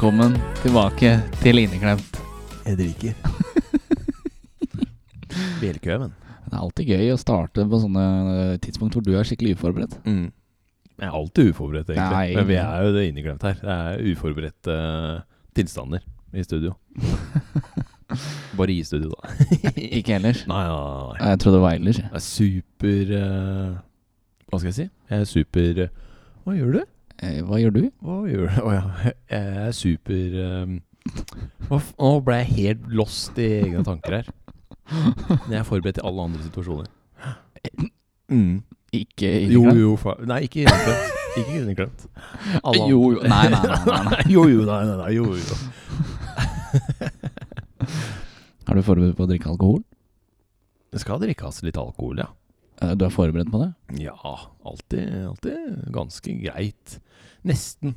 Velkommen tilbake til Inneklemt. Jeg drikker. Velkommen. Det er alltid gøy å starte på sånne eh, tidspunkt hvor du er skikkelig uforberedt. Mm. Jeg er alltid uforberedt, egentlig. Nei. Men vi er jo det inneklemt her. Det er uforberedte uh, tilstander i studio. Bare i studio, da. Ikke ellers. Nei, nei, nei. Jeg trodde det var ellers. jeg. Jeg er super uh, Hva skal jeg si? Jeg er super uh, Hva gjør du? Eh, Hva gjør du? Hva gjør du? Å ja. Jeg er super um, Nå ble jeg helt lost i egne tanker her. Men jeg er forberedt til alle andre situasjoner. Mm. Ikke Jo, inneklemt? jo, fa Nei, ikke inneklemt. Ikke inneklemt. Alle Jo, jo. Nei, nei, nei, nei, nei. Jo, jo, nei, nei, nei, jo, jo. Er du forberedt på å drikke alkohol? Det skal drikkes litt alkohol, ja. Eh, Du er forberedt på det? Ja, alltid, alltid ganske greit. Nesten.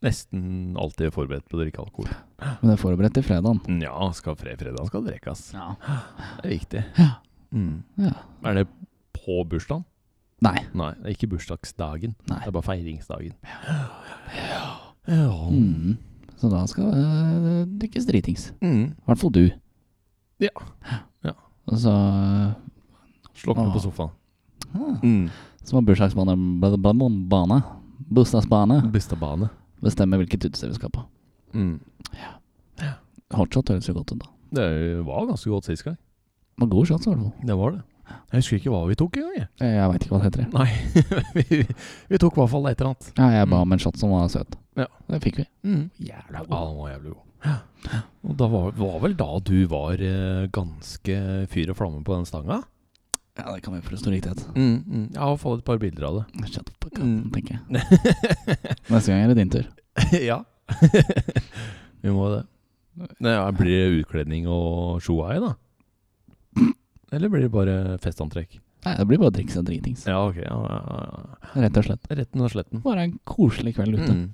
Nesten alltid forberedt på å drikke alkohol. Men det er forberedt til fredagen? Ja, skal fre fredag skal det drikkes. Ja. Det er viktig. Ja. Mm. ja. Er det på bursdagen? Nei. Nei, det er ikke bursdagsdagen. Nei. Det er bare feiringsdagen. Ja. Ja. Mm. Så da skal det drikkes dritings. Mm. Hvert fall du. Ja. Ja. Og så Slokne på sofaen. ah, Mm. Som har bursdagsbane bla- bla- bla- bane. Bursdagsbane. Bystabane. Bestemmer hvilket utested vi skal på. Mm. Hotshot høres jo godt ut, da. Det var ganske godt sist gang. Det var god shots, i hvert fall. Det var det. Jeg husker ikke hva vi tok engang. jeg. Jeg, jeg veit ikke hva det heter. Nei, vi, vi tok i hvert fall et eller annet. Ja, jeg ba Mm. om en shot som var søt. Ja. Det fikk vi. Jævla god. Ja, den var jævlig god. Ja. Og da var, var vel da du var eh, ganske fyr og flamme på den stanga? Ja, det kan vi for stor riktighet. Mm, mm. Jeg har fått et par bilder av det. Shut up, Mm. tenker jeg. Neste gang er det din tur. ja. vi må det. Nei, ja, blir det utkledning og sjoai, da? Eller blir det bare festantrekk? Nei, det blir bare å og dritings. Ja, ok. Ja, ja, ja. Rett og slett. Retten og sletten. Bare en koselig kveld ute. Mm.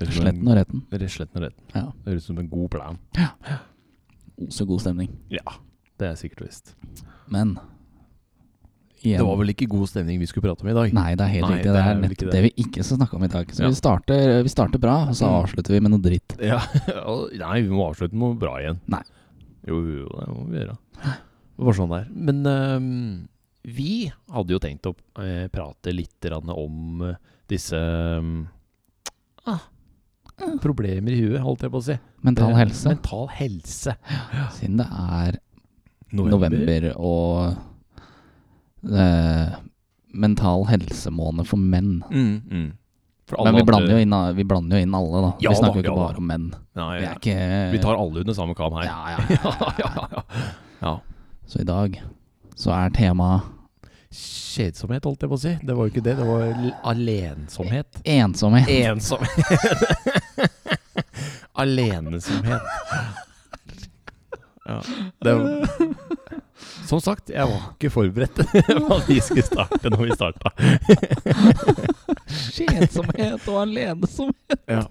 Sletten og retten. Sletten og retten. Ja. Høres ut som en god plan. Så god stemning. Ja, det er sikkert visst. Men igjen Det var vel ikke god stemning vi skulle prate om i dag? Nei, det er helt Nei, riktig. det Det er er vel ikke nettopp det. det vi ikke skal snakke om i dag. Så Ja. vi, starter, vi starter bra, og så Mm. avslutter vi med noe dritt. Ja, nei, vi må avslutte med noe bra igjen. Nei. Jo, jo, det må vi gjøre. Det var sånn der. Men um, vi hadde jo tenkt å eh, prate litt om eh, disse um, ah, problemer i huet, holdt jeg på å si. Mental helse. Mental helse. Siden det er november og eh, mental helsemåned for menn. Mm, mm. For Men vi blander, inn, vi blander jo inn alle, da. Ja vi snakker da, jo ikke ja bare om menn. Nei, Vi ikke Vi tar alle under samme kam her. ja, ja, ja. Så i dag så er temaet Kjedsomhet, holdt jeg på å si. Det var jo ikke det. Det var alensomhet. ensomhet. Ensomhet. Alenesomhet. Ja. Det var, som sagt, jeg var ikke forberedt på at vi skulle starte når vi starta. Kjedsomhet og alenesomhet. Ja.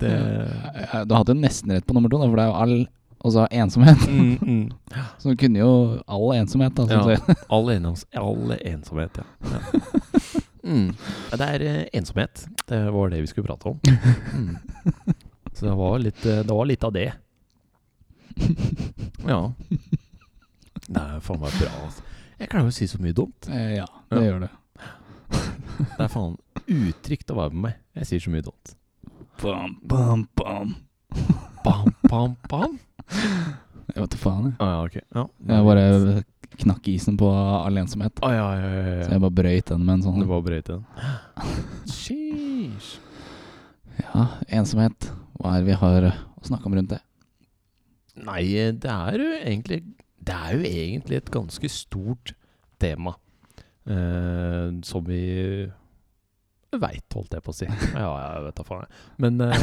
Det Eh, Du hadde jo nesten rett på nummer to, da, for det er jo all og så ensomhet. mm, mm. Så du kunne jo all ensomhet, da. Ja. All, enoms, all ensomhet, ja. ja. Mm. Det er eh, ensomhet. Det var det vi skulle prate om. Mm. Så det var, litt, eh, det var litt av det. Ja. Er faen meg bra. Altså. Jeg klarer jo å si så mye dumt. Eh, ja, det Ja. gjør det. Det er faen utrygt å være med meg. Jeg sier så mye dumt. Bam, bam, bam. Bam, bam, bam. Jeg vet da faen, jeg. Ah, ja, okay. Ja. Jeg bare knakk isen på all ensomhet. ah, ja, ja, ja, Så jeg bare brøyt den med en sånn Du bare brøyt den. Sheesh. Ja, ensomhet. Hva er det vi har å snakke om rundt det? Nei, det er jo egentlig Det er jo egentlig et ganske stort tema. Uh, som vi veit, holdt jeg på å si. Ja, jeg vet da faen. Men uh,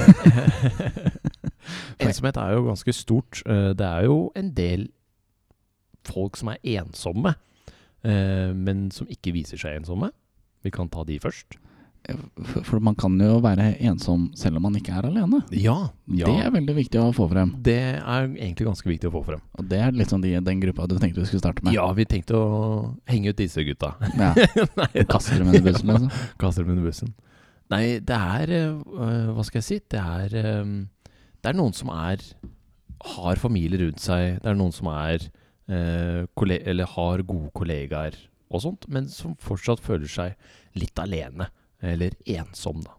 ensomhet er jo ganske stort. Uh, det er jo en del folk som er ensomme, men som ikke viser seg ensomme. Vi kan ta de først. For, man kan jo være ensom selv om man ikke er alene. Ja, ja. Det er veldig viktig å få frem. Det er egentlig ganske viktig å få frem. Og det er litt sånn de, den gruppa du tenkte vi skulle starte med. Ja, vi tenkte å henge ut disse gutta. Ja. Nei, Kaster dem under bussen, liksom. kaster dem under bussen. Nei, det er øh, Hva skal jeg si? Det er øh, Det er noen som er har familie rundt seg. Det er noen som er øh, Eller har gode kollegaer og sånt, men som fortsatt føler seg litt alene. Eller ensom, da.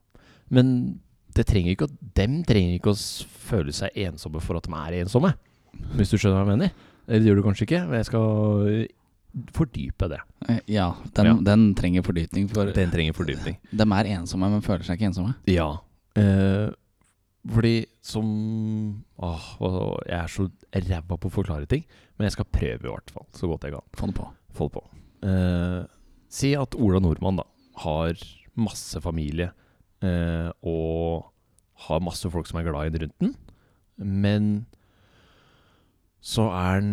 Men det trenger ikke, å- dem trenger ikke å føle seg ensomme for at de er ensomme. Hvis du skjønner hva jeg mener? Eller det gjør du kanskje ikke, men jeg skal øh, fordype det. Eh, Ja, den, Ja. den trenger fordypning. For Den trenger fordypning. de er ensomme, men føler seg ikke ensomme. Ja. Eh, fordi som Åh, jeg er så ræva på å forklare ting. Men jeg skal prøve, i hvert fall. Så godt jeg kan. Få det på. Få det på. Eh, si at Ola Nordmann da har masse familie eh, og har masse folk som er glad i den rundt den. Men så er han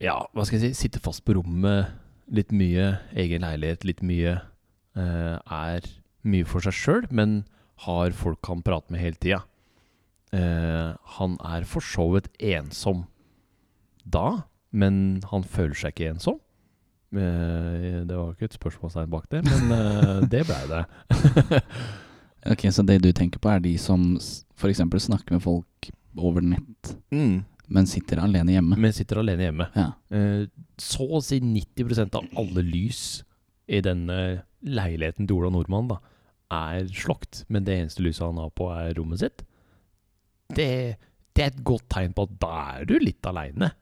Ja, hva skal jeg si? Sitter fast på rommet litt mye. Egen leilighet litt mye. eh, er mye for seg sjøl, men har folk han prater med hele tida. Eh, han er for så vidt ensom da, men han føler seg ikke ensom. Eh, det var ikke et spørsmålstegn bak det, men eh, det blei det. Ok, Så det du tenker på, er de som f.eks. snakker med folk over nett, Mm. men sitter alene hjemme? Men sitter alene hjemme. Ja. Eh, så å si 90% av alle lys i denne leiligheten til Ola Nordmann da, er slokt, men det eneste lyset han har på, er rommet sitt. Det, det er et godt tegn på at da er du litt aleine.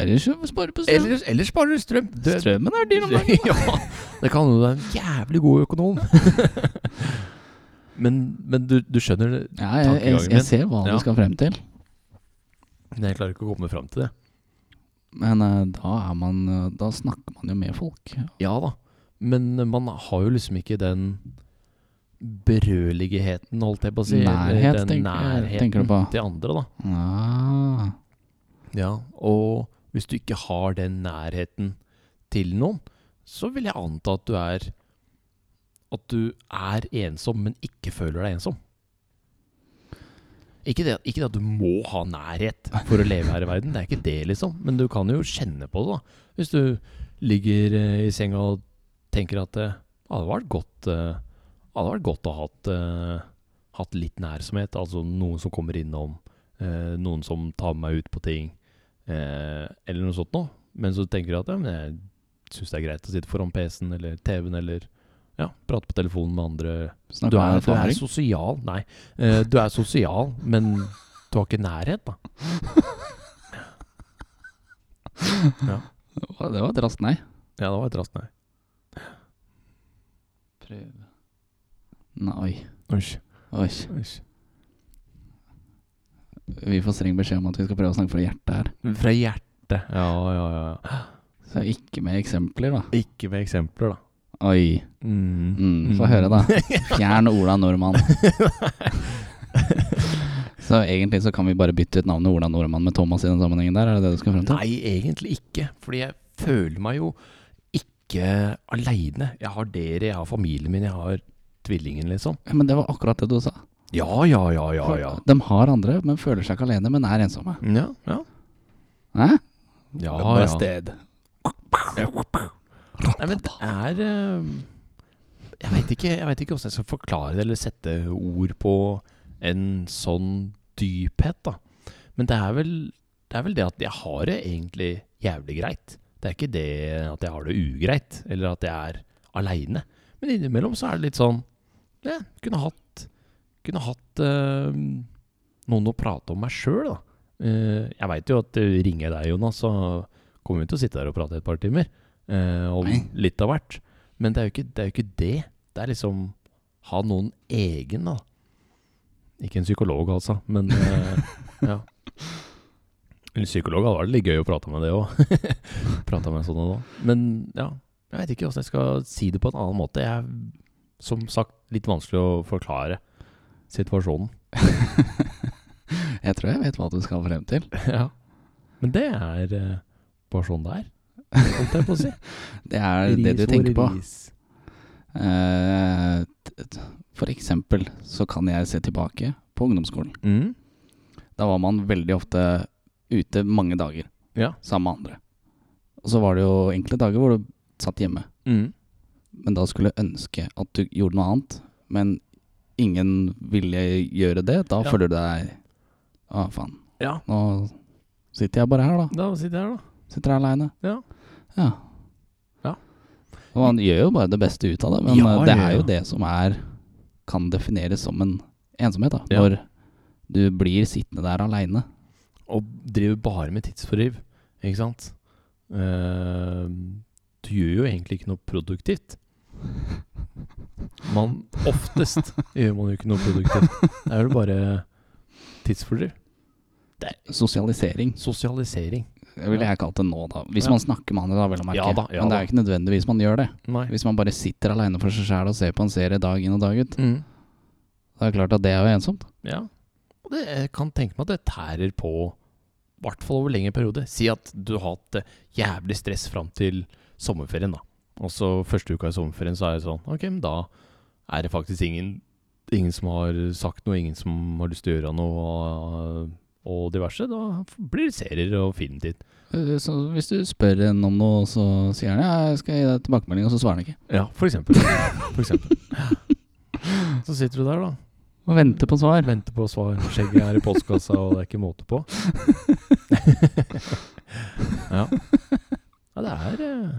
Eller så spare på strøm. Eller, eller sparer du strøm. Det- Strømmen er dyr om dagen. ja, det kan jo være en jævlig god økonom. men men du, du skjønner det. Ja, jeg, jeg, jeg min. ser hva Ja. du skal frem til. Men jeg klarer ikke å komme fram til det. Men uh, da er man uh, Da snakker man jo med folk. Ja da, men man har jo liksom ikke den berørigheten, holdt jeg på å si. Nærhet, den tenker- nærheten tenker du på? til andre, da. Ah. Ja, og hvis du ikke har den nærheten til noen, så vil jeg anta at du er At du er ensom, men ikke føler deg ensom. Ikke det, ikke det at du må ha nærhet for å leve her i verden, det er ikke det, liksom. Men du kan jo kjenne på det, da. Hvis du ligger eh, i senga og tenker at det hadde vært godt eh, hadde vært godt å ha hatt, eh, hatt litt nærsomhet. Altså noen som kommer innom, eh, noen som tar meg ut på ting, eh, eller noe sånt noe. Men så tenker du at ja, men jeg syns det er greit å sitte foran PC-en eller TV-en eller ja, prate på telefonen med andre. Du er, du er sosial. Nei, eh, du er sosial, men du har ikke nærhet, da. ja. Det var et raskt nei. Ja, det var et raskt nei. Prøve Nei. Oi. Oi. Oi. Vi får streng beskjed om at vi skal prøve å snakke fra hjertet her. Fra hjertet. Ja, ja, ja. Så ikke med eksempler, da. Ikke med eksempler, da. Oi. Mm. Mm, Få høre, da. Fjern Ola Nordmann. så egentlig så kan vi bare bytte ut navnet Ola Nordmann med Thomas i den sammenhengen der? Er det det du skal frem til? Nei, egentlig ikke. Fordi jeg føler meg jo ikke aleine. Jeg har dere, jeg har familien min, jeg har tvillingen, liksom. Ja, men det var akkurat det du sa. Ja, ja, ja, ja. Ja. De har andre, men føler seg ikke alene, men er ensomme. Ja, ja. Hæ? ja, ja. sted. Nei, men det er eh, Jeg veit ikke Jeg vet ikke hvordan jeg skal forklare det eller sette ord på en sånn dyphet, da. Men det er vel det er vel det at jeg har det egentlig jævlig greit. Det er ikke det at jeg har det ugreit, eller at jeg er aleine. Men innimellom så er det litt sånn Ja, kunne hatt Kunne hatt uh, noen å prate om meg sjøl, da. Uh, jeg veit jo at ringer jeg deg, Jonas, så kommer vi til å sitte der og prate et par timer. Uh, om Nei. litt av hvert. Men det er, ikke, det er jo ikke det. Det er liksom ha noen egen, da. Ikke en psykolog, altså, men ja. En psykolog hadde vært litt gøy å prate med det òg. prate med sånne da. Men ja, jeg vet ikke hvordan jeg skal si det på en annen måte. Jeg er som sagt litt vanskelig å forklare situasjonen. Jeg tror jeg vet hva du skal frem til. ja. Men det er uh, bare sånn det er, holdt jeg på å si. Det er det du tenker på. ris. Eh, t- For eksempel så kan jeg se tilbake på ungdomsskolen. Mm. Da var man veldig ofte ute mange dager Ja. sammen med andre. Og så var det jo enkle dager hvor du satt hjemme. Mm. men da skulle ønske at du gjorde noe annet, men ingen ville gjøre det, da Ja. føler du deg Å, faen. Ja. Nå sitter jeg bare her, da. Da sitter jeg her, da. Sitter her aleine. Ja. Ja. Ja. Og man gjør jo bare det beste ut av det, men Ja, eh, det er jo det som er Kan defineres som en ensomhet, da. Ja. Når du blir sittende der aleine. Og driver bare med tidsfordriv, ikke sant? Uh, du gjør jo egentlig ikke noe produktivt. Man Oftest gjør man jo ikke noe produktivt. Det er jo bare tidsfordriv. Sosialisering, Sosialisering. det ville jeg kalt det nå, da. Hvis Ja. man snakker med andre, da, vel å merke. Ja da, ja men det er jo ikke nødvendigvis man gjør det. Nei. Hvis man bare sitter aleine for seg sjæl og ser på en serie dag inn og dag ut, Mm. da er det klart at det er jo ensomt. Ja. Og det, jeg kan tenke meg at det tærer på i hvert fall over lengre periode. Si at du har hatt eh, jævlig stress fram til sommerferien, da. Og så første uka i sommerferien så er det sånn Ok, men da er det faktisk ingen Ingen som har sagt noe, ingen som har lyst til å gjøre noe og, og diverse. Da blir det serier og filmtid. Eh, Så hvis du spør en om noe, så sier han ja, jeg skal gi deg tilbakemelding, og så svarer han ikke. Ja, for eksempel. For eksempel. Så sitter du der, da. Og venter på svar. Venter på svar. Skjegget er i postkassa, og det er ikke måte på. ja. ja, det er eh,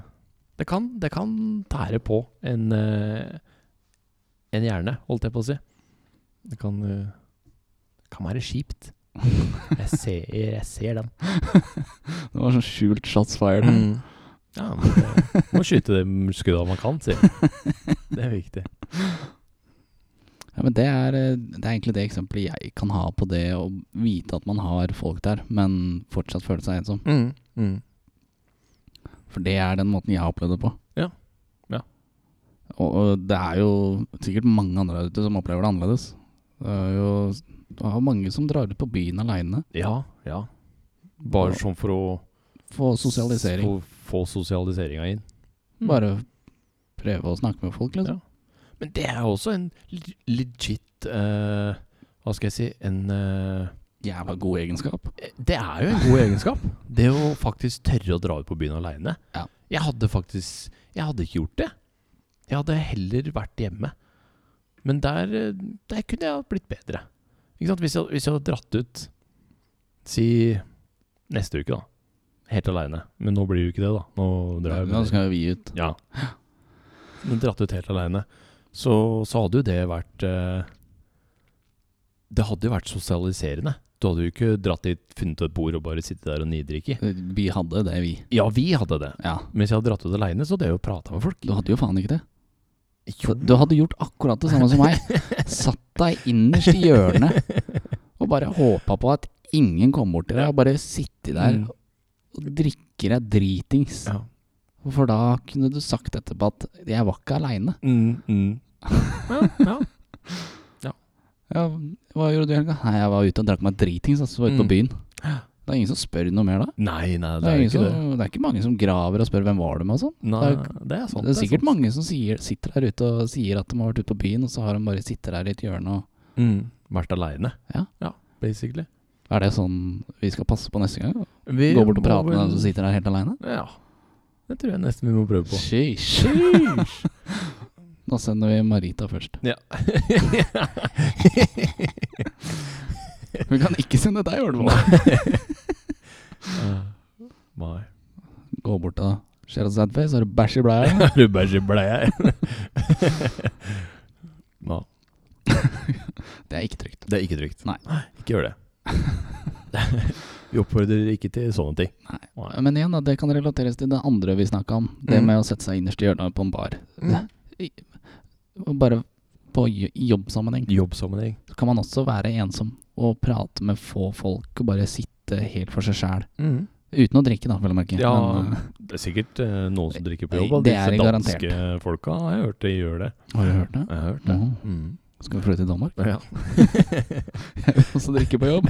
det kan, det kan tære på en eh, En hjerne, holdt jeg på å si. Det kan, eh, det kan være kjipt. Jeg ser, jeg ser den. Det var sånn skjult shots fired. Mm. Ja, men det, må skyte de skuddene man kan, sier Det er viktig. Ja, men det er, eh, det er egentlig det eksempelet jeg kan ha på det å vite at man har folk der, men fortsatt føle seg ensom. Mm. Mm. For det er den måten jeg har opplevd det på. Ja. Ja. Og, og det er jo sikkert mange andre der ute som opplever det annerledes. Det er jo det er mange som drar ut på byen aleine. Ja, ja. Bare sånn for å Få sosialisering. Få, få sosialiseringa inn. Bare prøve å snakke med folk, liksom. Men det er også en legit uh, Hva skal jeg si En eh, Jævla god egenskap. Det er jo en god egenskap. Det å faktisk tørre å dra ut på byen aleine. Ja. Jeg hadde faktisk Jeg hadde ikke gjort det. Jeg hadde heller vært hjemme. Men der, eh, der kunne jeg blitt bedre. Ikke sant? Hvis jeg, hvis jeg hadde dratt ut Si neste uke, da. Helt aleine. Men nå blir det jo ikke det, da. Nå drar jeg Nå skal vi ut. Ja. Men dratt ut helt aleine. Så, så hadde jo det vært eh, Det hadde jo vært sosialiserende. Du hadde jo ikke dratt dit, funnet et bord og bare sittet der og nidrikket. Vi hadde det, vi. Ja, vi hadde det. Ja. Mens jeg hadde dratt ut aleine, så hadde jeg jo prata med folk. Du hadde jo faen ikke det. Jo. Du hadde gjort akkurat det samme som meg. Satt deg innerst i hjørnet og bare håpa på at ingen kom bort til deg, og bare sitte der Mm. og drikker deg dritings. Ja. For da kunne du sagt etterpå at 'jeg var ikke aleine'. Mm, mm. ja, ja. Ja, hva gjorde du i helga? Nei, jeg var ute og drakk meg dritings, altså, var ute på Mm. byen. Det er ingen som spør noe mer da. Nei, nei, Det er, er ikke som, det. det er ikke mange som graver og spør 'hvem var du med' og sånn. Nei, det er- det er sant. det er sikkert sant. mange som sier, sitter der ute og sier at de har vært ute på byen, og så har de bare sittet der i et hjørne og Mm. Vært aleine. Ja. ja. Basically. Er det sånn vi skal passe på neste gang? Vi Gå bort og må prate med vel- den som sitter der helt aleine? Ja. Det tror jeg nesten vi må prøve på. Sheesh. Da sender vi Marita først. Ja. Vi kan ikke sende deg. Eh, Nei. Gå bort da ser oss sadface, har du bæsj i bleia? Har du bæsj i blei? Ja. Det er ikke trygt. Det er ikke trygt. Nei. Ikke gjør det. Vi oppfordrer ikke til sånne ting. Nei. Men igjen, da, det kan relateres til det andre vi snakka om. Det Mm. med å sette seg innerst i hjørnet på en bar. Mm. Bare på jo- jobbsammenheng Jobbsammenheng. så kan man også være ensom og prate med få folk og bare sitte helt for seg sjæl. Uten å drikke, da, vel å merke. Ja, Men, eh, det er sikkert uh, noen som drikker på jobb. Det det disse er garantert. danske folka har jeg hørt de gjør det. har du hørt det? Jeg har hørt det. Mm. Mm. Skal vi flytte til Danmark? Ja. Jeg vil også drikke på jobb.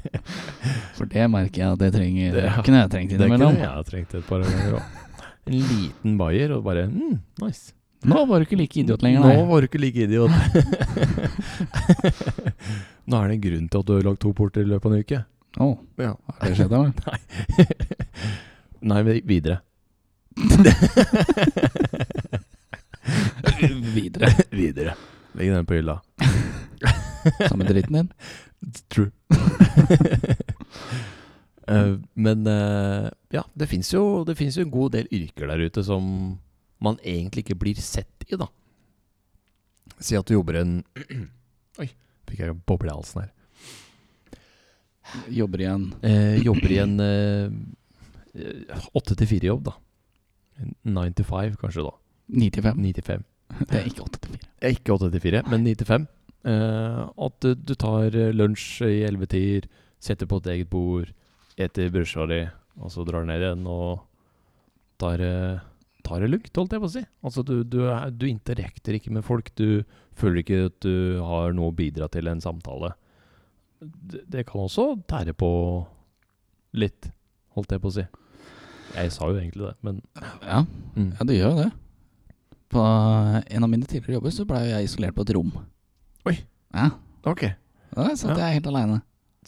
For det merker jeg at det trenger Det- kunne jeg trengt innimellom. Det kunne jeg trengt et par ganger òg. En liten bayer og bare mm, nice. Nå var du ikke like idiot lenger, Nå var du ikke like idiot. Nå er det en grunn til at du har lagt to porter i løpet av en uke. Å, Ja. har det skjedd, eller? Nei, vi- videre. Videre. Videre. Legg den på hylla. Samme dritten din. True. Uh, men uh, ja, det fins jo, jo en god del yrker der ute som man egentlig ikke blir sett i, da. Si at du jobber en Oi, fikk jeg en boble i halsen her. Jobber igjen. Eh, jobber i en åtte til fire-jobb, da. Nine to five, kanskje, da. 9 til 5. Ni til fem. Det er ikke 8 til 4. Ja, Ikke åtte til fire, men ni til fem. Eh, at du, du tar eh, lunsj i ellevetider, setter på et eget bord, eter brødskiva di, og så drar ned igjen og tar, eh, tar det lugnt, holdt jeg på å si. Altså, du, du, du interakter ikke med folk. Du føler ikke at du har noe å bidra til en samtale. Det, det kan også tære på litt, holdt jeg på å si. Jeg sa jo egentlig det, men Ja, mm. ja, det gjør jo det. På en av mine tidligere jobber så ble jeg isolert på et rom. Oi. Ja, Ok. da satt Ja. jeg helt aleine.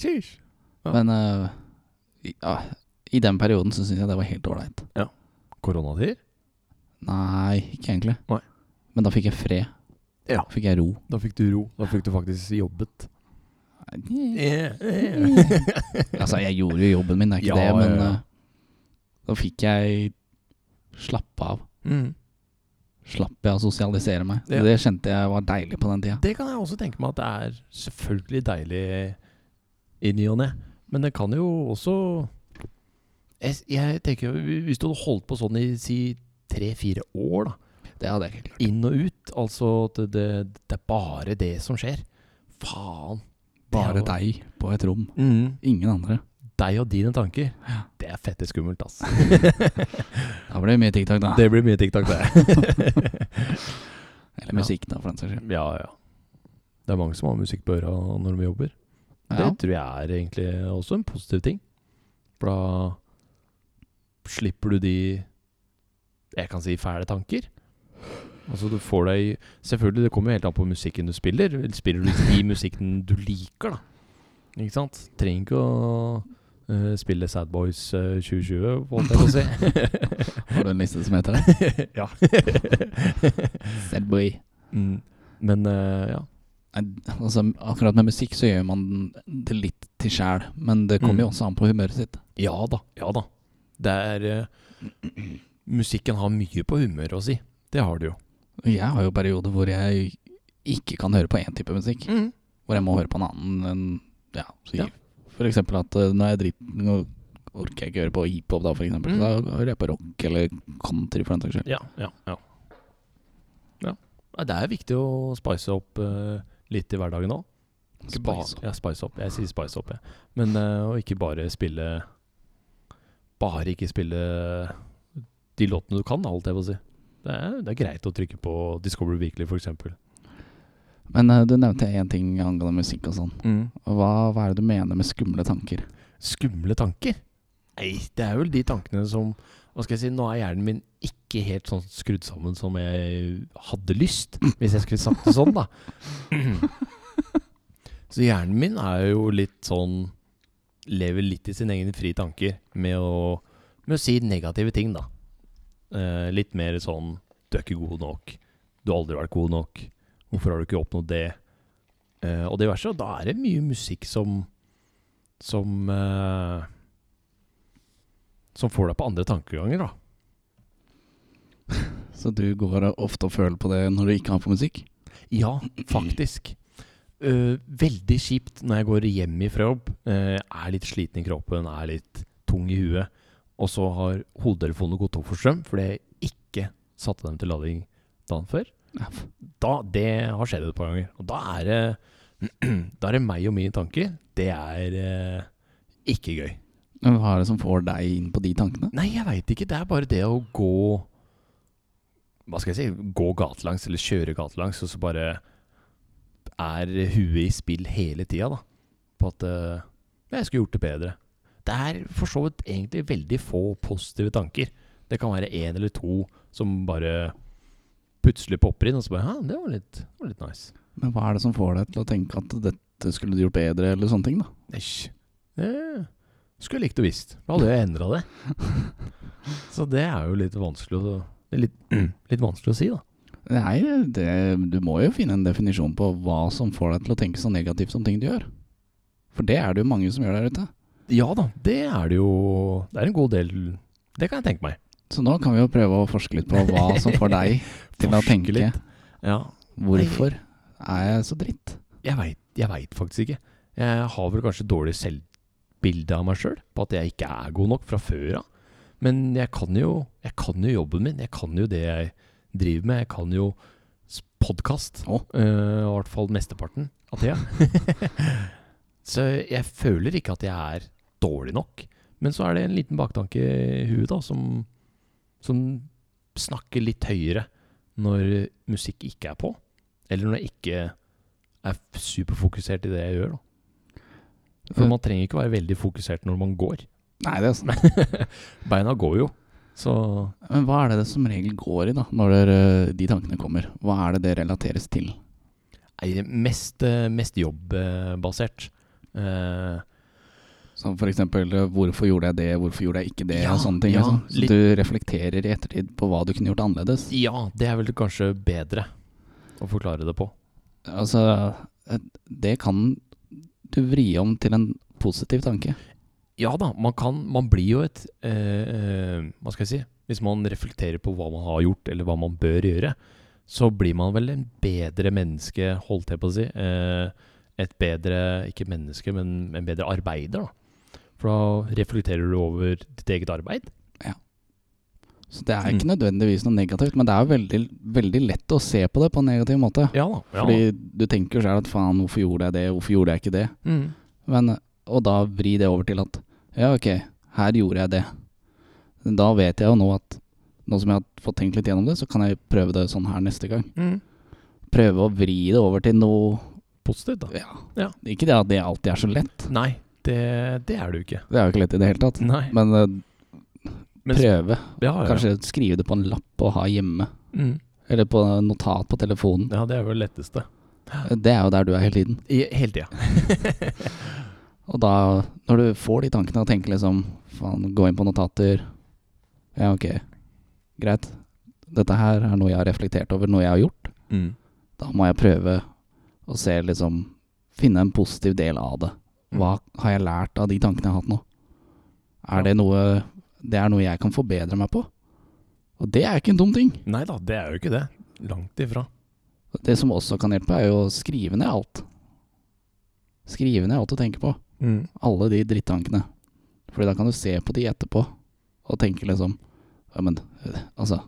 Ja. Men uh, i- uh, i den perioden så syns jeg det var helt ålreit. Koronatider? Nei, ikke egentlig. Nei. Men da fikk jeg fred. Ja. Fikk jeg ro. Da fikk du ro. Da fikk du faktisk jobbet. altså, jeg gjorde jo jobben min, det er ikke Ja, det, men ja, ja. øh, da fikk jeg slappe av. Mm. Slapp jeg å sosialisere meg. Det kjente jeg var deilig på den tida. Det kan jeg også tenke meg at det er selvfølgelig deilig i ny og ne. Men det kan jo også jeg, jeg tenker Hvis du hadde holdt på sånn i si tre-fire år, da. Det hadde jeg ikke klart. Inn og ut. Altså det, det, det er bare det som skjer. Faen. Bare deg på et rom. Mm. Ingen andre. Deg og dine tanker. Ja. Det er fette skummelt, ass. Da blir det mye TikTok, da. det blir mye TikTok, det. Eller musikk, da, for den saks skyld. ja, ja. Det er mange som har musikk på øra når de jobber. Det tror jeg er egentlig også en positiv ting. For da slipper du de Jeg kan si fæle tanker. Altså du får deg Selvfølgelig, det kommer jo helt an på musikken du spiller. Spiller du i musikken du liker, da. Ikke sant? Trenger ikke å uh, spille Sad Boys uh, 2020, holdt jeg på å si. Har du en liste som heter det? ja. Sad boy. mm. Men uh, ja. Altså, akkurat med musikk så gjør man det litt til sjæl, men det kommer Mm. jo også an på humøret sitt. Ja da. Ja da. Det er eh, Musikken har mye på humøret å si. Det har det jo. Jeg har jo perioder hvor jeg ikke kan høre på én type musikk. Mm. Hvor jeg må høre på en annen enn Ja, Ja. for eksempel at eh, når jeg driter Nå orker jeg ikke høre på hiphop, da, for eksempel. Mm. Da hører jeg på rock eller country, for den saks skyld. Ja, ja, ja. ja. Det er viktig å spice opp uh, litt i hverdagen òg. Spice opp. Ja, spice opp. Jeg sier spice opp, jeg. Men uh, å ikke bare spille Bare ikke spille de låtene du kan, alt jeg på si. Det er, det er greit å trykke på Discover Weekly, f.eks. Men uh, du nevnte én ting angående musikk og sånn. Mm. Hva, hva er det du mener med skumle tanker? Skumle tanker? Nei, det er vel de tankene som Hva skal jeg si, nå er hjernen min ikke helt sånn skrudd sammen som jeg hadde lyst, hvis jeg skulle sagt det sånn, da. Så hjernen min er jo litt sånn Lever litt i sine egne frie tanker med å, med å si negative ting, da. Eh, litt mer sånn Du er ikke god nok. Du har aldri vært god nok. Hvorfor har du ikke oppnådd det? Eh, og er at da er det mye musikk som som eh, Som får deg på andre tankeganger, da. Så du går ofte og føler på det når du ikke har på musikk? Ja, faktisk. Uh, veldig kjipt når jeg går hjem fra jobb, Uh, er litt sliten i kroppen, er litt tung i huet, og så har hodetelefonene gått opp for strøm fordi jeg ikke satte dem til lading dagen før. Da, det har skjedd et par ganger. Og da er det Da er det meg og mine tanker. Det er eh, ikke gøy. Men Hva er det som får deg inn på de tankene? Nei, jeg veit ikke. Det er bare det å gå Hva skal jeg si? Gå gatelangs, eller kjøre gatelangs, og så bare er huet i spill hele tida, da. På at eh, jeg skulle gjort det bedre. Det er for så vidt egentlig veldig få positive tanker. Det kan være én eller to som bare plutselig popper inn, og så bare Ja, det var litt, det var litt nice. Men hva er det som får deg til å tenke at dette skulle du gjort bedre, eller sånne ting, da? Det skulle jeg likt og visst. Da hadde jeg endra det. Så det er jo litt vanskelig å litt, litt vanskelig å si, da. Nei, det, du må jo finne en definisjon på hva som får deg til å tenke så negativt om ting du gjør. For det er det jo mange som gjør der ute. Ja da, det er det jo Det er en god del Det kan jeg tenke meg. Så nå kan vi jo prøve å forske litt på hva som får deg til å tenke litt. Ja. hvorfor er jeg så dritt? Jeg veit faktisk ikke. Jeg har vel kanskje dårlig selvbilde av meg sjøl, på at jeg ikke er god nok fra før av. Men jeg kan, jo, jeg kan jo jobben min. Jeg kan jo det jeg driver med. Jeg kan jo podkast. Å. I hvert fall mesteparten av tida. så jeg føler ikke at jeg er dårlig nok. Men så er det en liten baktanke i huet da, som, som snakker litt høyere når musikk ikke er på. Eller når jeg ikke er superfokusert i det jeg gjør. Da. For man trenger ikke være veldig fokusert når man går. Nei, det er sant. Beina går jo. Så Men hva er det det som regel går i, da, når dere, de tankene kommer? Hva er det det relateres til? nei, mest, eh, mest jobbbasert. Eh, Som eksempel eh, 'hvorfor gjorde jeg det', 'hvorfor gjorde jeg ikke det', Ja, og sånne ting. ja, liksom. Så du reflekterer i ettertid på hva du kunne gjort annerledes. ja, det er vel kanskje bedre å forklare det på. Altså, eh, det kan du vri om til en positiv tanke. Ja da, man kan Man blir jo et eh, Hva skal jeg si? Hvis man reflekterer på hva man har gjort, eller hva man bør gjøre, så blir man vel en bedre menneske, holdt jeg på å si. Eh, et bedre Ikke menneske, men en bedre arbeider, da. For da reflekterer du over ditt eget arbeid. Så det er ikke Mm. nødvendigvis noe negativt, men det er jo veldig, veldig lett å se på det på en negativ måte. Ja da. Ja. Fordi du tenker jo selv at faen, hvorfor gjorde jeg det, hvorfor gjorde jeg ikke det? Mm. Men, og da vri det over til at ja, ok, her gjorde jeg det. Da vet jeg jo nå at nå som jeg har fått tenkt litt gjennom det, så kan jeg prøve det sånn her neste gang. Mm. Prøve å vri det over til noe Positivt, da. ja. Ja. Ikke det at det alltid er så lett. Nei, det, det er det jo ikke. Det er jo ikke lett i det hele tatt. Nei. Men eh, Men- prøve. Ja, ja. Kanskje skrive det på en lapp og ha hjemme. Mm. Eller på notat på telefonen. Ja, det er vel det letteste. Det er jo der du er hele tiden. I, hele tida. Og da, når du får de tankene og tenker liksom Faen, gå inn på notater. Ja, ok. Greit. Dette her er noe jeg har reflektert over, noe jeg har gjort. Mm. Da må jeg prøve å se liksom Finne en positiv del av det. Hva har jeg lært av de tankene jeg har hatt nå? Er det noe Det er noe jeg kan forbedre meg på? Og det er ikke en dum ting. Nei da, det er jo ikke det. Langt ifra. Det som også kan hjelpe, er jo å skrive ned alt. Skrive ned alt du tenker på. Mm. Alle de drittankene. Fordi da kan du se på de etterpå og tenke liksom Ja, men øh, altså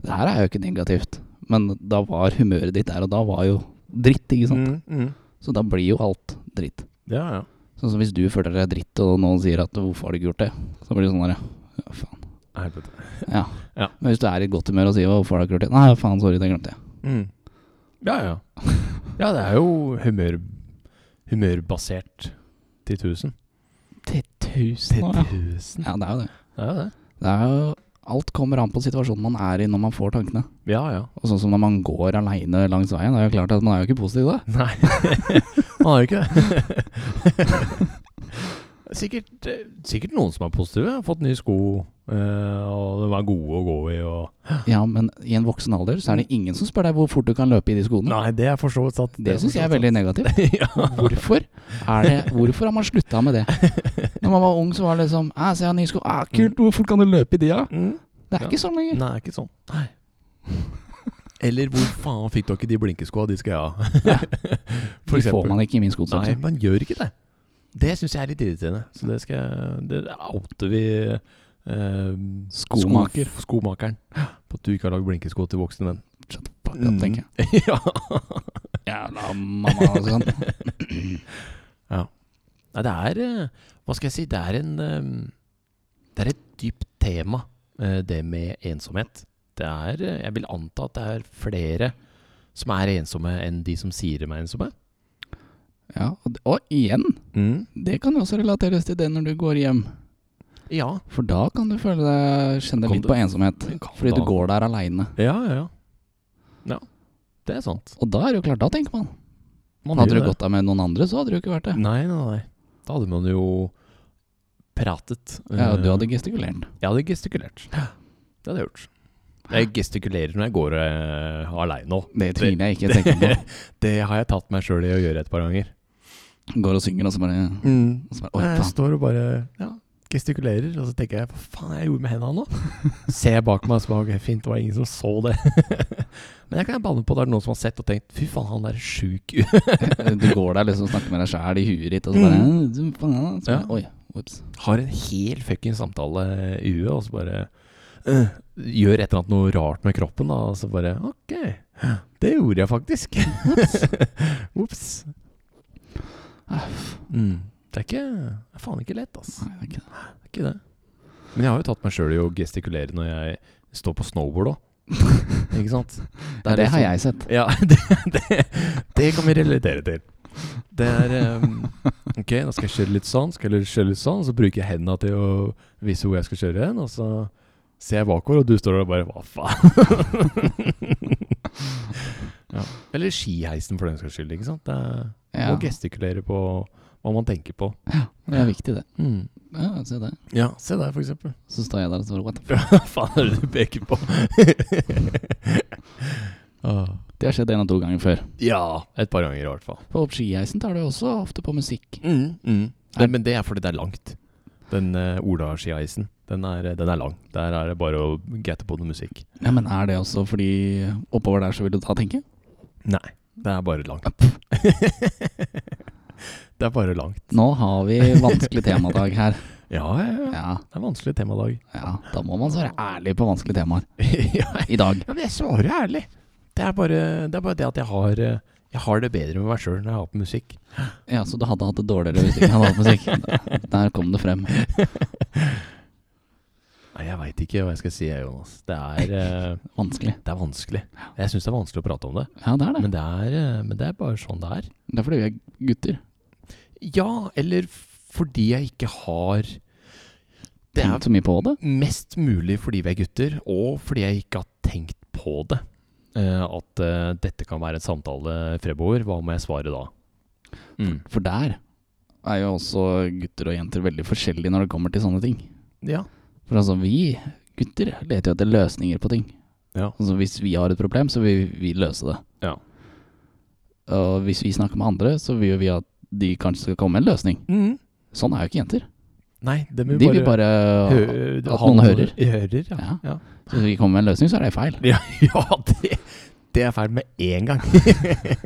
Det her er jo ikke negativt. Men da var humøret ditt der og da var jo dritt, ikke sant? Mm, mm. Så da blir jo alt dritt. Ja, ja. Sånn som hvis du føler deg dritt, og noen sier at 'hvorfor har du ikke gjort det', så blir det sånn der Ja, faen. Helvete. Ja. Ja. Men hvis du er i godt humør og sier 'hvorfor har du ikke gjort det', Nei, faen, sorry, det glemte jeg. Mm. Ja, ja. Ja, det er jo humør, humørbasert til 1000. Til tusen år, ja. Ja, det er jo det. Det er jo det. det er jo, alt kommer an på situasjonen man er i når man får tankene. Ja, ja. Og sånn som når man går aleine langs veien, det er jo klart at man er jo ikke positiv da. Nei, man er jo ikke det. sikkert, eh, sikkert noen som er positive. Har fått nye sko, eh, og de er gode å gå i. Og Ja, men i en voksen alder så er det ingen som spør deg hvor fort du kan løpe i de skoene. Nei, det er for så Det. Det syns jeg er veldig negativt. ja. Hvorfor er det Hvorfor har man slutta med det? Når man var ung, så var det liksom Æ, 'Se, jeg har nye sko. Æ, kult, hvor fort kan du løpe i de, da?' Mm. Det er Ja. ikke sånn lenger. Nei, ikke sånn. Nei. Eller hvor faen fikk dere de blinkeskoa? De skal jeg ha. For De får man ikke i min Nei, man gjør ikke det. Det syns jeg er litt irriterende. Så det skal Det outer vi eh, Skomaker. skomakeren. På at du ikke har lagd blinkesko til voksne menn. Shut the fuck up, tenker jeg. Mm. ja. Jævla mamma og sånn. Nei, det er eh, Hva skal jeg si? Det er en eh, Det er et dypt tema, eh, det med ensomhet. Det er Jeg vil anta at det er flere som er ensomme enn de som sier de er ensomme. Ja, og, og igjen, det kan også relateres til det når du går hjem. Ja. For da kan du føle deg kjenne litt på ensomhet. Fordi du går der aleine. Ja, ja, ja. Ja, det er sant. Og da er det jo klart, da tenker man. Man Hadde du du gått der med noen andre, så hadde du ikke vært det. Nei, nei, nei. Da hadde man jo pratet. Ja, og du hadde gestikulert. Jeg hadde gestikulert. Det hadde jeg gjort. Jeg gestikulerer når jeg går uh, aleine òg. Det tviler jeg ikke tenker på. Det har jeg tatt meg sjøl i å gjøre et par ganger. Går og synger, og så bare, og så bare Oi, jeg står og bare ja, gestikulerer, og så tenker jeg hva faen er jeg gjorde med hendene nå? Ser jeg bak meg, og så bare fint, det var ingen som så det. Men jeg kan banne på det er noen som har sett og tenkt fy faen, han der er sjuk. Du går der liksom og snakker med deg sjæl i huet ditt, og så bare, Mm. «Du, faen», så bare Ja. Oi, ups. Har en hel fucking samtale i huet, og så bare uh, gjør et eller annet noe rart med kroppen, da, og så bare ok, det gjorde jeg faktisk. Ops. Mm. Det er ikke Det er faen ikke lett, ass. Nei, det er ikke det. Det er ikke det. Men jeg har jo tatt meg sjøl i å gestikulere når jeg står på snowboard òg. ikke sant? Det, er har liksom- jeg sett. Ja, det, det, det kan vi relatere til. Det er um, Ok, da skal jeg kjøre litt sånn, skal jeg kjøre litt sånn, så bruker jeg hendene til å vise hvor jeg skal kjøre hen, og så ser jeg bakover, og du står der og bare Hva faen? ja. Eller skiheisen, for den saks skyld. ikke sant? Det er, Ja, Og gestikulere på hva man tenker på. Ja, det er viktig, det. Mm. Ja, se der. Ja, se der, for eksempel. Så står jeg der og står What the fuck? Hva faen er det du peker på? Ah. Det har skjedd en av to ganger før. Ja, et par ganger i hvert fall. På skiheisen tar du også ofte på musikk. Mm, mm. Det, men det er fordi det er langt. Den uh, Ola-skiheisen, den, er- den er lang. Der er det bare å gatte på noe musikk. Ja, Men er det også fordi oppover der så vil du ta tenke? Nei, det er bare langt. det er bare langt. Nå har vi vanskelig temadag her. Ja, ja, ja. Ja, Det er vanskelig temadag. ja, da må man svare ærlig på vanskelige temaer i dag. men jeg svarer ærlig. Det er bare det, er bare det at jeg har, eh, jeg har det bedre med meg sjøl når jeg har på musikk. Ja, Så du hadde hatt det dårligere hvis du ikke hadde hatt musikk? Der kom det frem. Nei, jeg veit ikke hva jeg skal si, Jonas. Det er, uh, Vanskelig. det er vanskelig. Jeg syns det er vanskelig å prate om det. Ja, det er det. Men det er, uh, men det er bare sånn det er. Det er fordi vi er gutter. Ja, eller fordi jeg ikke har Det er Tenkt så mye på det. mest mulig fordi vi er gutter, og fordi jeg ikke har tenkt på det. Uh, at dette kan være en samtale fremover. Hva må jeg svare da? Mm. For der er jo også gutter og jenter veldig forskjellige når det kommer til sånne ting. Ja. For altså, vi gutter leter jo etter løsninger på ting. Ja. Altså, hvis vi har et problem, så vil vi løse det. Ja. Og hvis vi snakker med andre, så vil vi at de kanskje skal komme med en løsning. Sånn er jo ikke jenter. Nei, det må De vil bare hø- at noen hører. hører ja. Ja. Ja. Så hvis vi kommer med en løsning, så er det feil. Ja, ja det, det er feil med én gang.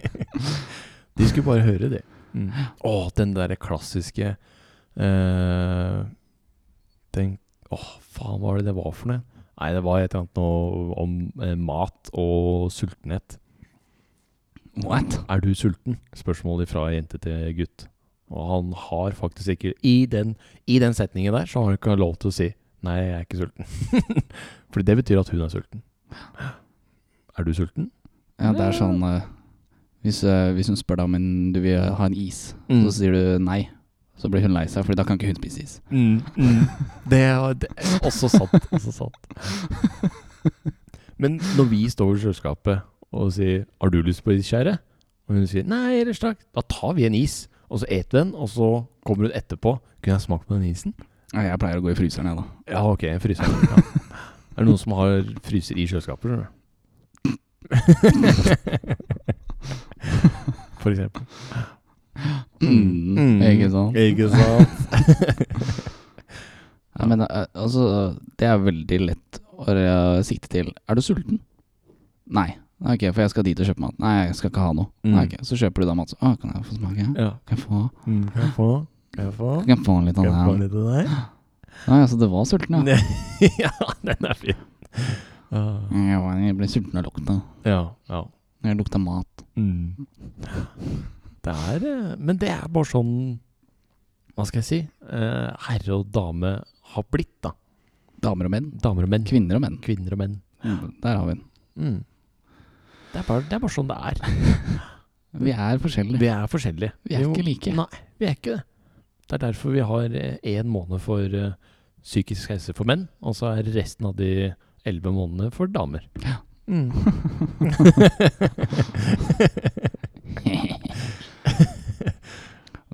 De skulle bare høre det. Mm. Å, den derre klassiske uh, Den Å, faen, hva var det det var for noe? Nei, det var et eller annet noe om eh, mat og sultenhet. What? Er du sulten? Spørsmål fra jente til gutt. Og han har faktisk ikke I den, i den setningen der så har han ikke lov til å si 'nei, jeg er ikke sulten'. Fordi det betyr at hun er sulten. Er du sulten? Ja, det er sånn uh, hvis, uh, hvis hun spør deg om en, du vil ha en is, Mm. så sier du nei. Så blir hun lei seg, for da kan ikke hun spise is. Det, er, det er også sant. Også sant. Men når vi står i kjøleskapet og sier 'Har du lyst på is, kjære?' Og hun sier 'Nei, ellers takk', da tar vi en is. Og så eter vi den, og så kommer hun etterpå. 'Kunne jeg smakt på den isen?' Nei, jeg pleier å gå i fryseren, jeg, da. Ja, ok, fryseren. Ja. Er det noen som har fryser i kjøleskapet? tror du? For eksempel. Mm, Ikke sant? Ikke sant? Ja, men eh, altså, det er veldig lett å sikte til. Er du sulten? Nei. Ok, for jeg skal dit og kjøpe mat. Nei, jeg skal ikke ha noe. Mm. Nei, okay. Så kjøper du da mat. Så, å, kan jeg få smake? Ja. Kan jeg få, Mm, kan jeg få? Kan jeg få? kan jeg få litt av Kan jeg få litt av deg? Nei, altså, det var sulten, ja. ja, den er fin. Uh. Jeg, var, jeg ble sulten av lukta. Ja, ja. Jeg lukta mat. Mm. Det er eh, Men det er bare sånn Hva skal jeg si? Eh, herre og dame har blitt, da. Damer og menn. Damer og menn. Kvinner og menn. Kvinner og menn. Ja. Der har vi den. Mm. Det, er bare, det er bare sånn det er. Vi er forskjellige. Vi er forskjellige. Vi er Jo, ikke like. Nei, vi er ikke det. Det er derfor vi har én måned for eh, psykisk helse for menn, og så er resten av de elleve månedene for damer. Ja. Mm.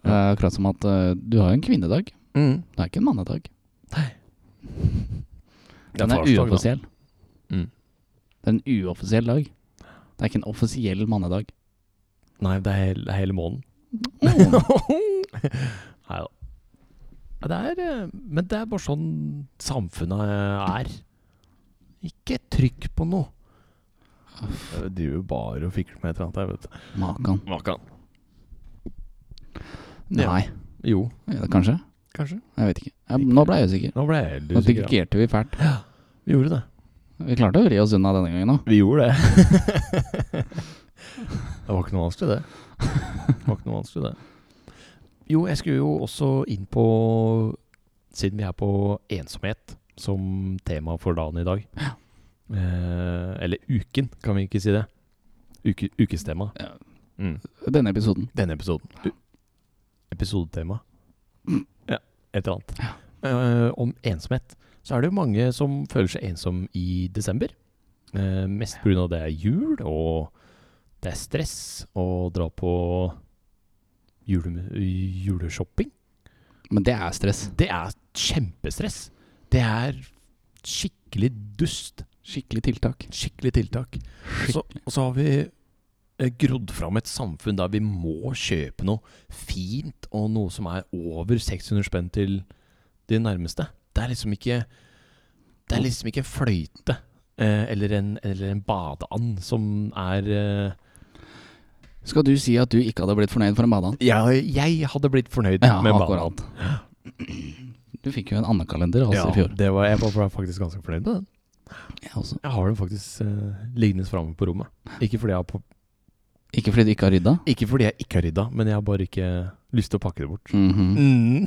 Det er akkurat som at uh, du har jo en kvinnedag. mm. Det er ikke en mannedag. Nei. Den er er uoffisiell. Mm. Det er en uoffisiell dag. Det er ikke en offisiell mannedag. Nei, det er, hele- det er hele måneden. Nei da. Det er, eh, men det er bare sånn samfunnet er. Ikke trykk på noe. Jeg driver jo bare og fikler med et eller annet her, vet du. Makan. Makan. Ja. Nei. Jo, Ja, kanskje? kanskje. Jeg vet ikke. Jeg, nå ble jeg usikker. Nå ble jeg usikker. Nå digerte vi fælt. Ja, Vi gjorde det. Vi klarte å vri oss unna denne gangen òg. Vi gjorde det. det var ikke noe vanskelig, det. Det var ikke noe vanskelig, det. Jo, jeg skulle jo også inn på Siden vi er på ensomhet som tema for dagen i dag. Eh, eller uken, kan vi ikke si det? Uke, ukestema. Ja. Mm. Denne episoden. Denne episoden. Episodetema. Ja, et eller annet. Ja. Eh, om ensomhet. Så er det jo mange som føler seg ensom i desember. Uh, mest pga. det er jul, og det er stress å dra på jule, juleshopping. Men det er stress. Det er kjempestress. Det er skikkelig dust. Skikkelig tiltak. Skikkelig tiltak. Så, og så har vi grodd fram et samfunn der vi må kjøpe noe fint, og noe som er over 600 spenn til de nærmeste. Det er liksom ikke Det er liksom ikke fløyte eh, eller, en, eller en badeand som er eh, Skal du si at du ikke hadde blitt fornøyd for en badeand? Ja, jeg hadde blitt fornøyd Ja, med akkurat. badeand. Du fikk jo en andekalender altså Ja, i fjor. det var, jeg var faktisk ganske fornøyd med den. Jeg også. Jeg har den faktisk eh, liggende framme på rommet. Ikke fordi, jeg har på, Ikke fordi du ikke har rydda? ikke fordi jeg ikke har rydda, men jeg har bare ikke lyst til å pakke det bort. Mhm. Mm.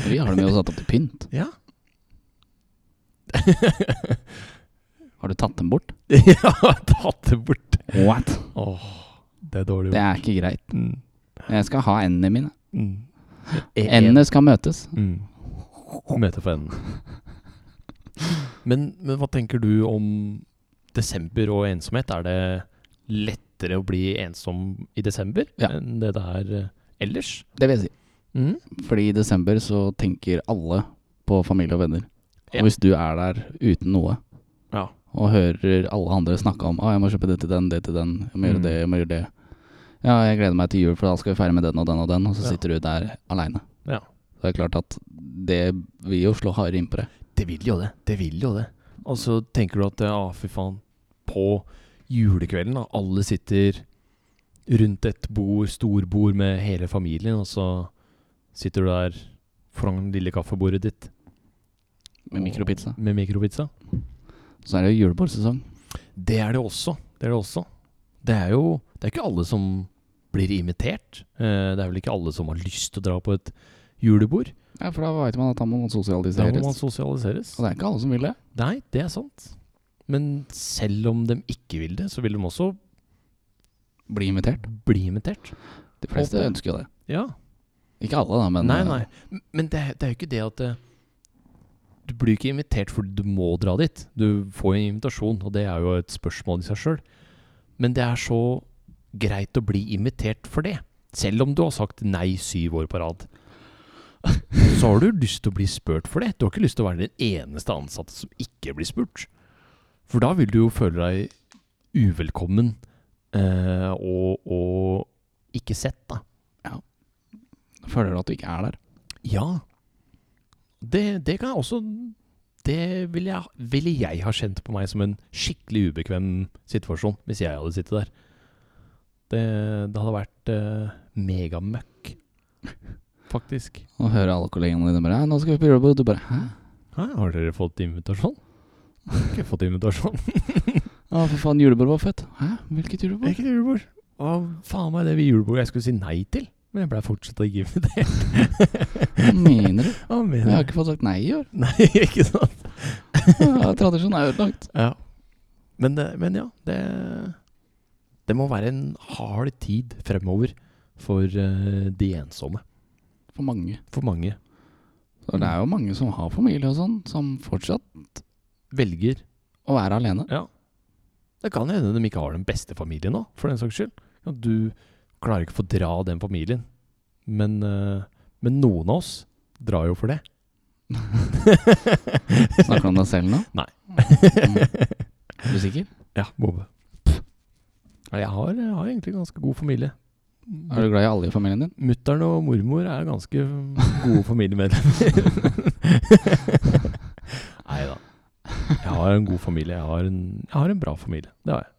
Vi har det med å satt opp til pynt. ja. Har du tatt dem bort? Har tatt dem bort. What? Oh, det er dårlig Det er ikke greit. Mm. Jeg skal ha endene mine. Mm. Endene skal møtes. Mm. Møte for enden. Men, men hva tenker du om desember og ensomhet? Er det lettere å bli ensom i desember Ja. enn det det er eh, ellers? Det vil jeg si. Mm. Fordi i desember så tenker alle på familie og venner. Ja. Og hvis du er der uten noe, Ja. og hører alle andre snakke om Å, jeg må kjøpe det til den, det til den, jeg må gjøre Mm. det, jeg må gjøre det. Ja, jeg gleder meg til jul, for da skal vi feire med den og den og den, og så Ja. sitter du der aleine. Ja. Det er klart at det vil jo slå hardere inn på det. Det vil jo det. Det vil jo det. Og så tenker du at ja, fy faen, på julekvelden, da, alle sitter rundt et bord, storbord med hele familien, og så sitter du der foran lille kaffebordet ditt Med mikropizza. Med mikropizza. Så er det jo julebordsesong. Det er det også. Det er det også. Det er jo Det er ikke alle som blir invitert. Eh, Det er vel ikke alle som har lyst til å dra på et julebord. Ja, for da veit man at da må man Da må man sosialiseres. Og det er ikke alle som vil det. Nei, det er sant. Men selv om de ikke vil det, så vil de også Bli invitert. bli invitert. De fleste Håper. ønsker jo det. Ja. Ikke alle, da, men nei, eh, nei. Men det, er- det er jo ikke det at eh, Du blir ikke invitert fordi du må dra dit. Du får en invitasjon, og det er jo et spørsmål i seg sjøl. Men det er så greit å bli invitert for det. Selv om du har sagt nei syv år på rad. Så har du lyst til å bli spurt for det. Du har ikke lyst til å være den eneste ansatte som ikke blir spurt. For da vil du jo føle deg uvelkommen eh, og, og ikke sett, da. Ja. Føler du at du ikke er der? Ja. Det, det kan jeg også Det ville jeg, ville jeg ha kjent på meg som en skikkelig ubekvem situasjon hvis jeg hadde sittet der. Det, det hadde vært eh, megamøkk, faktisk. Og hører alle kollegene dine bare 'Nå skal vi på og du bare 'hæ'? Hæ, har dere fått invitasjon? Jeg har ikke fått invitasjon. Å, for faen, julebord var fett. Hæ? Hvilket julebord? Ikke julebord. Hva faen meg det ved julebord jeg skulle si nei til? Men jeg ble fortsatt ikke invitert. Hva mener du? Hva mener du? Jeg har ikke fått sagt nei i år. Nei, ikke sant? Ja, Tradisjonen er ødelagt. Ja. Men, det, men ja, det Det må være en hard tid fremover for uh, de ensomme. For mange. For mange Så det er jo mange som har familie og sånn, som fortsatt velger å være alene. Ja. Det kan hende de ikke har den beste familien nå, for den saks skyld. Du klarer ikke å få dra den familien. Men, eh, men noen av oss drar jo for det. Snakker du om deg selv nå? Nei, Mm. Er du sikker? Ja, Bobe. Jeg har, jeg har egentlig ganske god familie. Er du glad i alle i familien din? Mutter'n og mormor er ganske gode familiemedlemmer. Jeg har en god familie. Jeg har en, jeg har en bra familie. Det har jeg.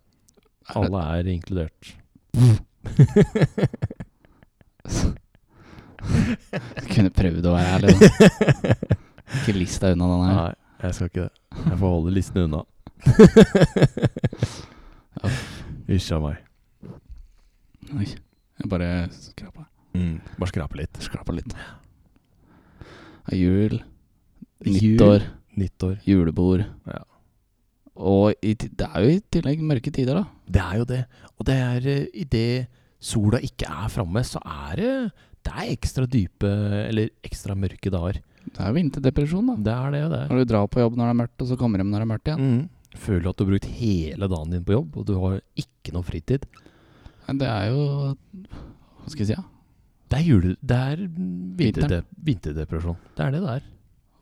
Alle er inkludert. Du kunne prøvd å være ærlig. Da. Ikke list deg unna den her. Nei, jeg skal ikke det. Jeg får holde listen unna. Hysj meg. Oi, jeg bare skrapa. Mm, bare skrape litt. Skrapa litt. Jul. nyttår, Nyttår. julebord. Ja. Og i, det er jo i tillegg mørke tider, da. Det er jo det. Og det er i idet sola ikke er framme, så er det Det er ekstra dype, eller ekstra mørke dager. Det er jo vinterdepresjon, da. Det er det det er. Når du drar på jobb når det er mørkt, og så kommer du hjem når det er mørkt igjen. Mm. Føler du at du har brukt hele dagen din på jobb, og du har ikke noe fritid. Men Det er jo Hva skal jeg si? Ja? Det er, jule, det er vinterde, vinterdepresjon. Det er det det er.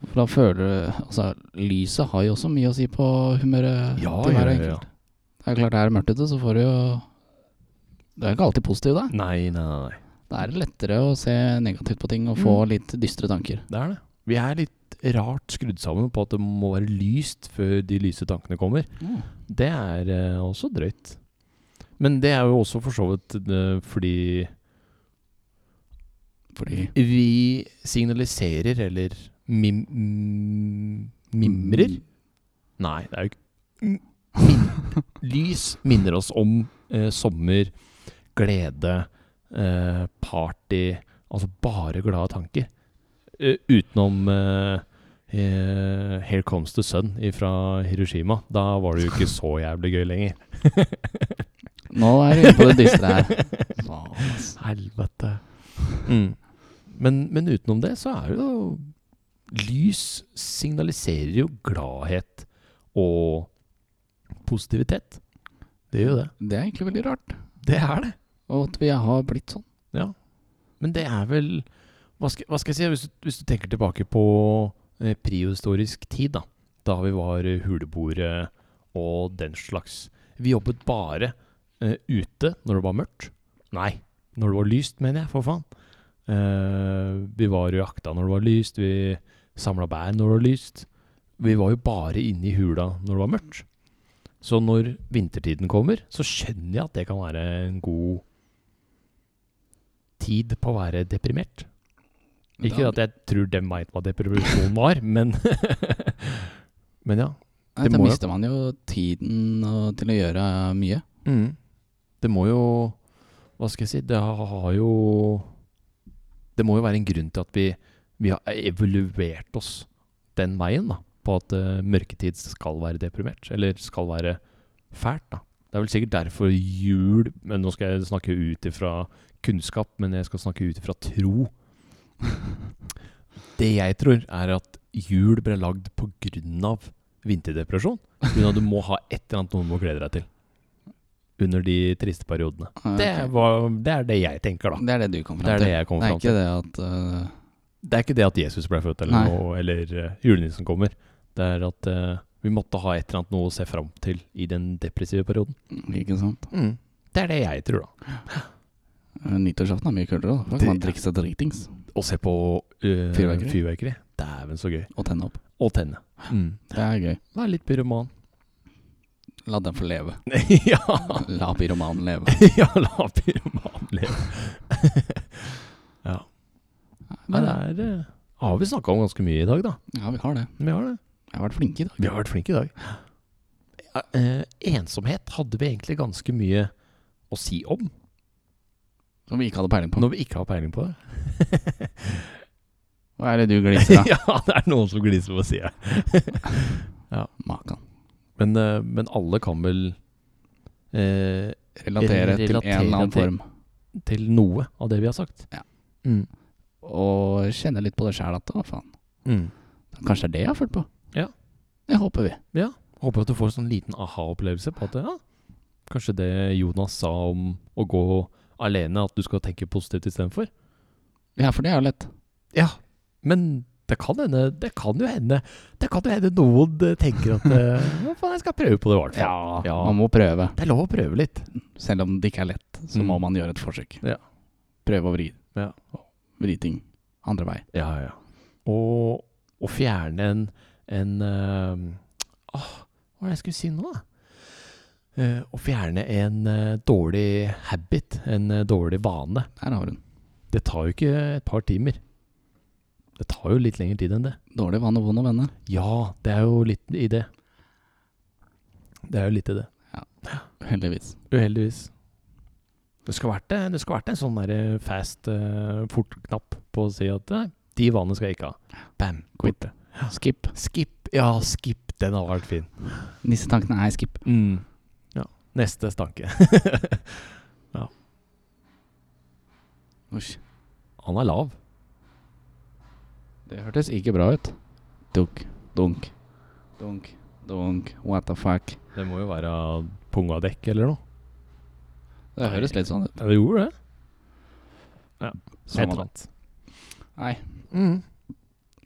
For da føler du Altså, lyset har jo også mye å si på humøret Ja, til hver enkelt. ja. Det er klart, er det mørkt ute, så får du jo Du er ikke alltid positiv, da. Nei, nei, nei. Da er det lettere å se negativt på ting og få Mm. litt dystre tanker. Det er det. Vi er litt rart skrudd sammen på at det må være lyst før de lyse tankene kommer. Det er uh, også drøyt. Men det er jo også for så vidt uh, fordi Fordi vi signaliserer, eller mim, mm, mimrer Nei, det er jo ikke min, Lys minner oss om eh, sommer, glede, eh, party Altså bare glade tanker. Eh, utenom eh, eh, Here Comes the Sun fra Hiroshima. Da var det jo ikke så jævlig gøy lenger. Nå er du inne på det dystre her. Helvete. Mm. Men, men utenom det så er det jo Lys signaliserer jo gladhet og positivitet. Det gjør jo det. Det er egentlig veldig rart. Det er det. Og at vi har blitt sånn. Ja. Men det er vel Hva skal, hva skal jeg si? Hvis du, hvis du tenker tilbake på eh, prehistorisk tid, da. Da vi var eh, huleboere og den slags. Vi jobbet bare eh, ute når det var mørkt. Nei, når det var lyst, mener jeg, for faen. Eh, vi var jakta når det var lyst. Vi samla bær når det var lyst. Vi var jo bare inne i hula når det var mørkt. Så når vintertiden kommer, så skjønner jeg at det kan være en god tid på å være deprimert. Ikke Da- at jeg tror dem veit hva depresjon var, men Men ja. Nei, Da mister man jo tiden til å gjøre mye. Mm. Det må jo Hva skal jeg si? Det har, har jo Det må jo være en grunn til at vi, vi har evaluert oss den veien, da. På at uh, mørketid skal være deprimert. Eller skal være fælt, da. Det er vel sikkert derfor jul Men nå skal jeg snakke ut ifra kunnskap, men jeg skal snakke ut ifra tro. Det jeg tror, er at jul ble lagd av vinterdepresjon. At du må ha et eller annet noe du må glede deg til. Under de triste periodene. Okay. Det, var, det er det jeg tenker, da. det er det du kommer fram er til. det jeg kommer det er ikke det at øh, Det er ikke det at Jesus ble født, eller, noe, eller uh, julenissen kommer. Det er at uh, vi måtte ha et eller annet noe å se fram til i den depressive perioden. Ikke sant? Det er det jeg tror, da. Nyttårsaften er mye kulere. da. Det- kan man drikke seg dritings Og se på uh, Fyrverkeri. fyrverkeri. Dæven, så gøy. og tenne opp. Og tenne. Mm. Det er gøy. Vær litt pyroman. La den få leve. ja. La pyromanen leve. ja, la pyromanen leve. ja. Nei, det er uh, Har vi snakka om ganske mye i dag, da? ja, vi har det. Vi har det. Jeg har vært flinke i dag. Vi har vært flinke i dag. Ja, eh, ensomhet hadde vi egentlig ganske mye å si om, Som vi ikke hadde peiling på. når vi ikke har peiling på det. Hva er det du gliser av? ja, det er noen som gliser på sida. Makan. Men, eh, men alle kan vel eh, Relatere til en eller annen form. til noe av det vi har sagt. Ja. Mm. Og kjenne litt på det sjæl at å, faen. Mm. Kanskje det er det jeg har følt på. Ja. Det håper vi. Ja. Håper at du får en sånn liten aha-opplevelse på at ja, kanskje det Jonas sa om å gå alene, at du skal tenke positivt istedenfor. Ja, for det er jo lett. Ja. Men Det kan hende Det kan jo hende Det kan jo hende noen eh, tenker at eh, Hva faen, jeg skal prøve på det, i hvert fall. Ja, Ja. man må prøve. Det er lov å prøve litt. Selv om det ikke er lett, så må Mm. man gjøre et forsøk. Ja. Prøve å vri, Ja. Vri ting andre vei. Ja, ja. Og å fjerne en, en uh, åh, Hva var det jeg skulle si nå, da? Eh, å fjerne en uh, dårlig habit, en uh, dårlig vane, Der har hun. det tar jo ikke et par timer. Det tar jo litt lengre tid enn det. Dårlig vane, vond å vende. Ja, det er jo litt i det. Det er jo litt i det. Ja. Uheldigvis. Uheldigvis. Det skulle vært, det, det vært en sånn der fast, uh, fort knapp på å si at nei, de vanene skal jeg ikke ha. Bam, Quit. Skip. Skip. Ja, skip. Den har vært fin. Nissetankene er skip. Mm. Ja. Neste stanke. Usch. Han er lav. Det hørtes ikke bra ut. Dunk, dunk, dunk, dunk. What the fuck. Det må jo være pungadekk eller noe. Det høres litt sånn ut. Ja, det gjorde det. Ja. Et eller annet. Nei. Mm.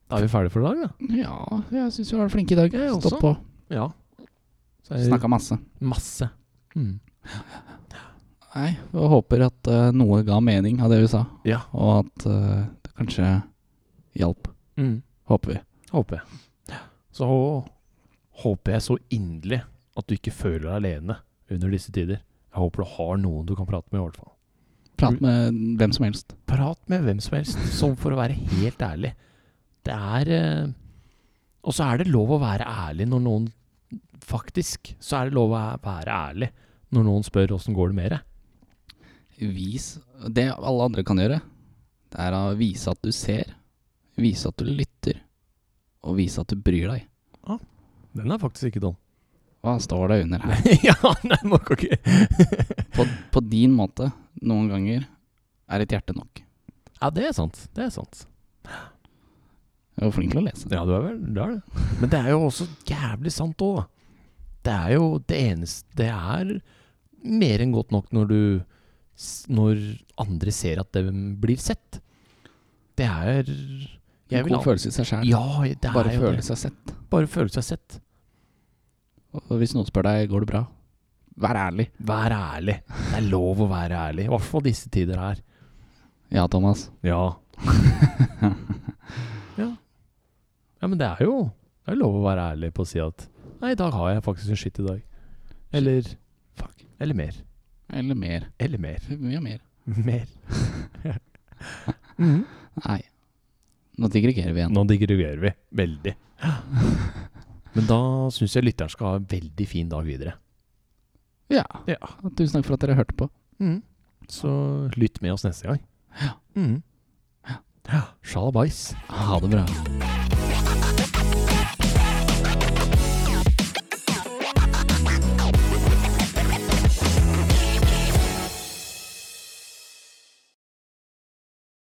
Da er vi ferdige for i dag, da. Ja, jeg syns vi var flinke i dag. Jeg Stopp også. på. Ja. Snakka masse. masse. Mm. Nei, jeg håper at uh, noe ga mening av det vi sa, Ja. og at uh, det kanskje hjalp. Mm. Håper vi. Håper jeg. Så håper jeg så inderlig at du ikke føler deg alene under disse tider. Jeg håper du har noen du kan prate med, i hvert fall. Prat med hvem som helst. Prat med hvem som helst, som for å være helt ærlig. Det er eh, Og så er det lov å være ærlig når noen Faktisk så er det lov å være ærlig når noen spør åssen går det med deg. Vis Det alle andre kan gjøre, det er å vise at du ser, vise at du lytter, og vise at du bryr deg. Ja, Den er faktisk ikke dum. Hva står det under her? ja, nei, må ikke På, på din måte, noen ganger, er et hjerte nok. Ja, det er sant. Det er sant. Jeg var flink til å lese. Ja, du er vel det. Er det. Men det er jo også jævlig sant òg. Det er jo det eneste Det er mer enn godt nok når du Når andre ser at det blir sett. Det er jeg En god følelse i seg sjæl. Ja, Bare føle seg sett. Bare føle seg sett. Og hvis noen spør deg går det bra, vær ærlig. Vær ærlig. Det er lov å være ærlig. I hvert fall disse tider her. Ja, Thomas. Ja. ja. Ja, men det er jo Det er lov å være ærlig på å si at Nei, i dag har jeg faktisk en skitt i dag. Eller Fuck. Eller mer. Eller mer. Eller mer. Mye mer. Mer. Mhm. Nei. Nå digregerer vi igjen. Nå digregerer vi veldig. Men da syns jeg lytteren skal ha en veldig fin dag videre. Ja. Ja. Tusen takk for at dere hørte på. Så lytt med oss neste gang. Ja. Mm. Ja. Sjalabais. Ha det bra.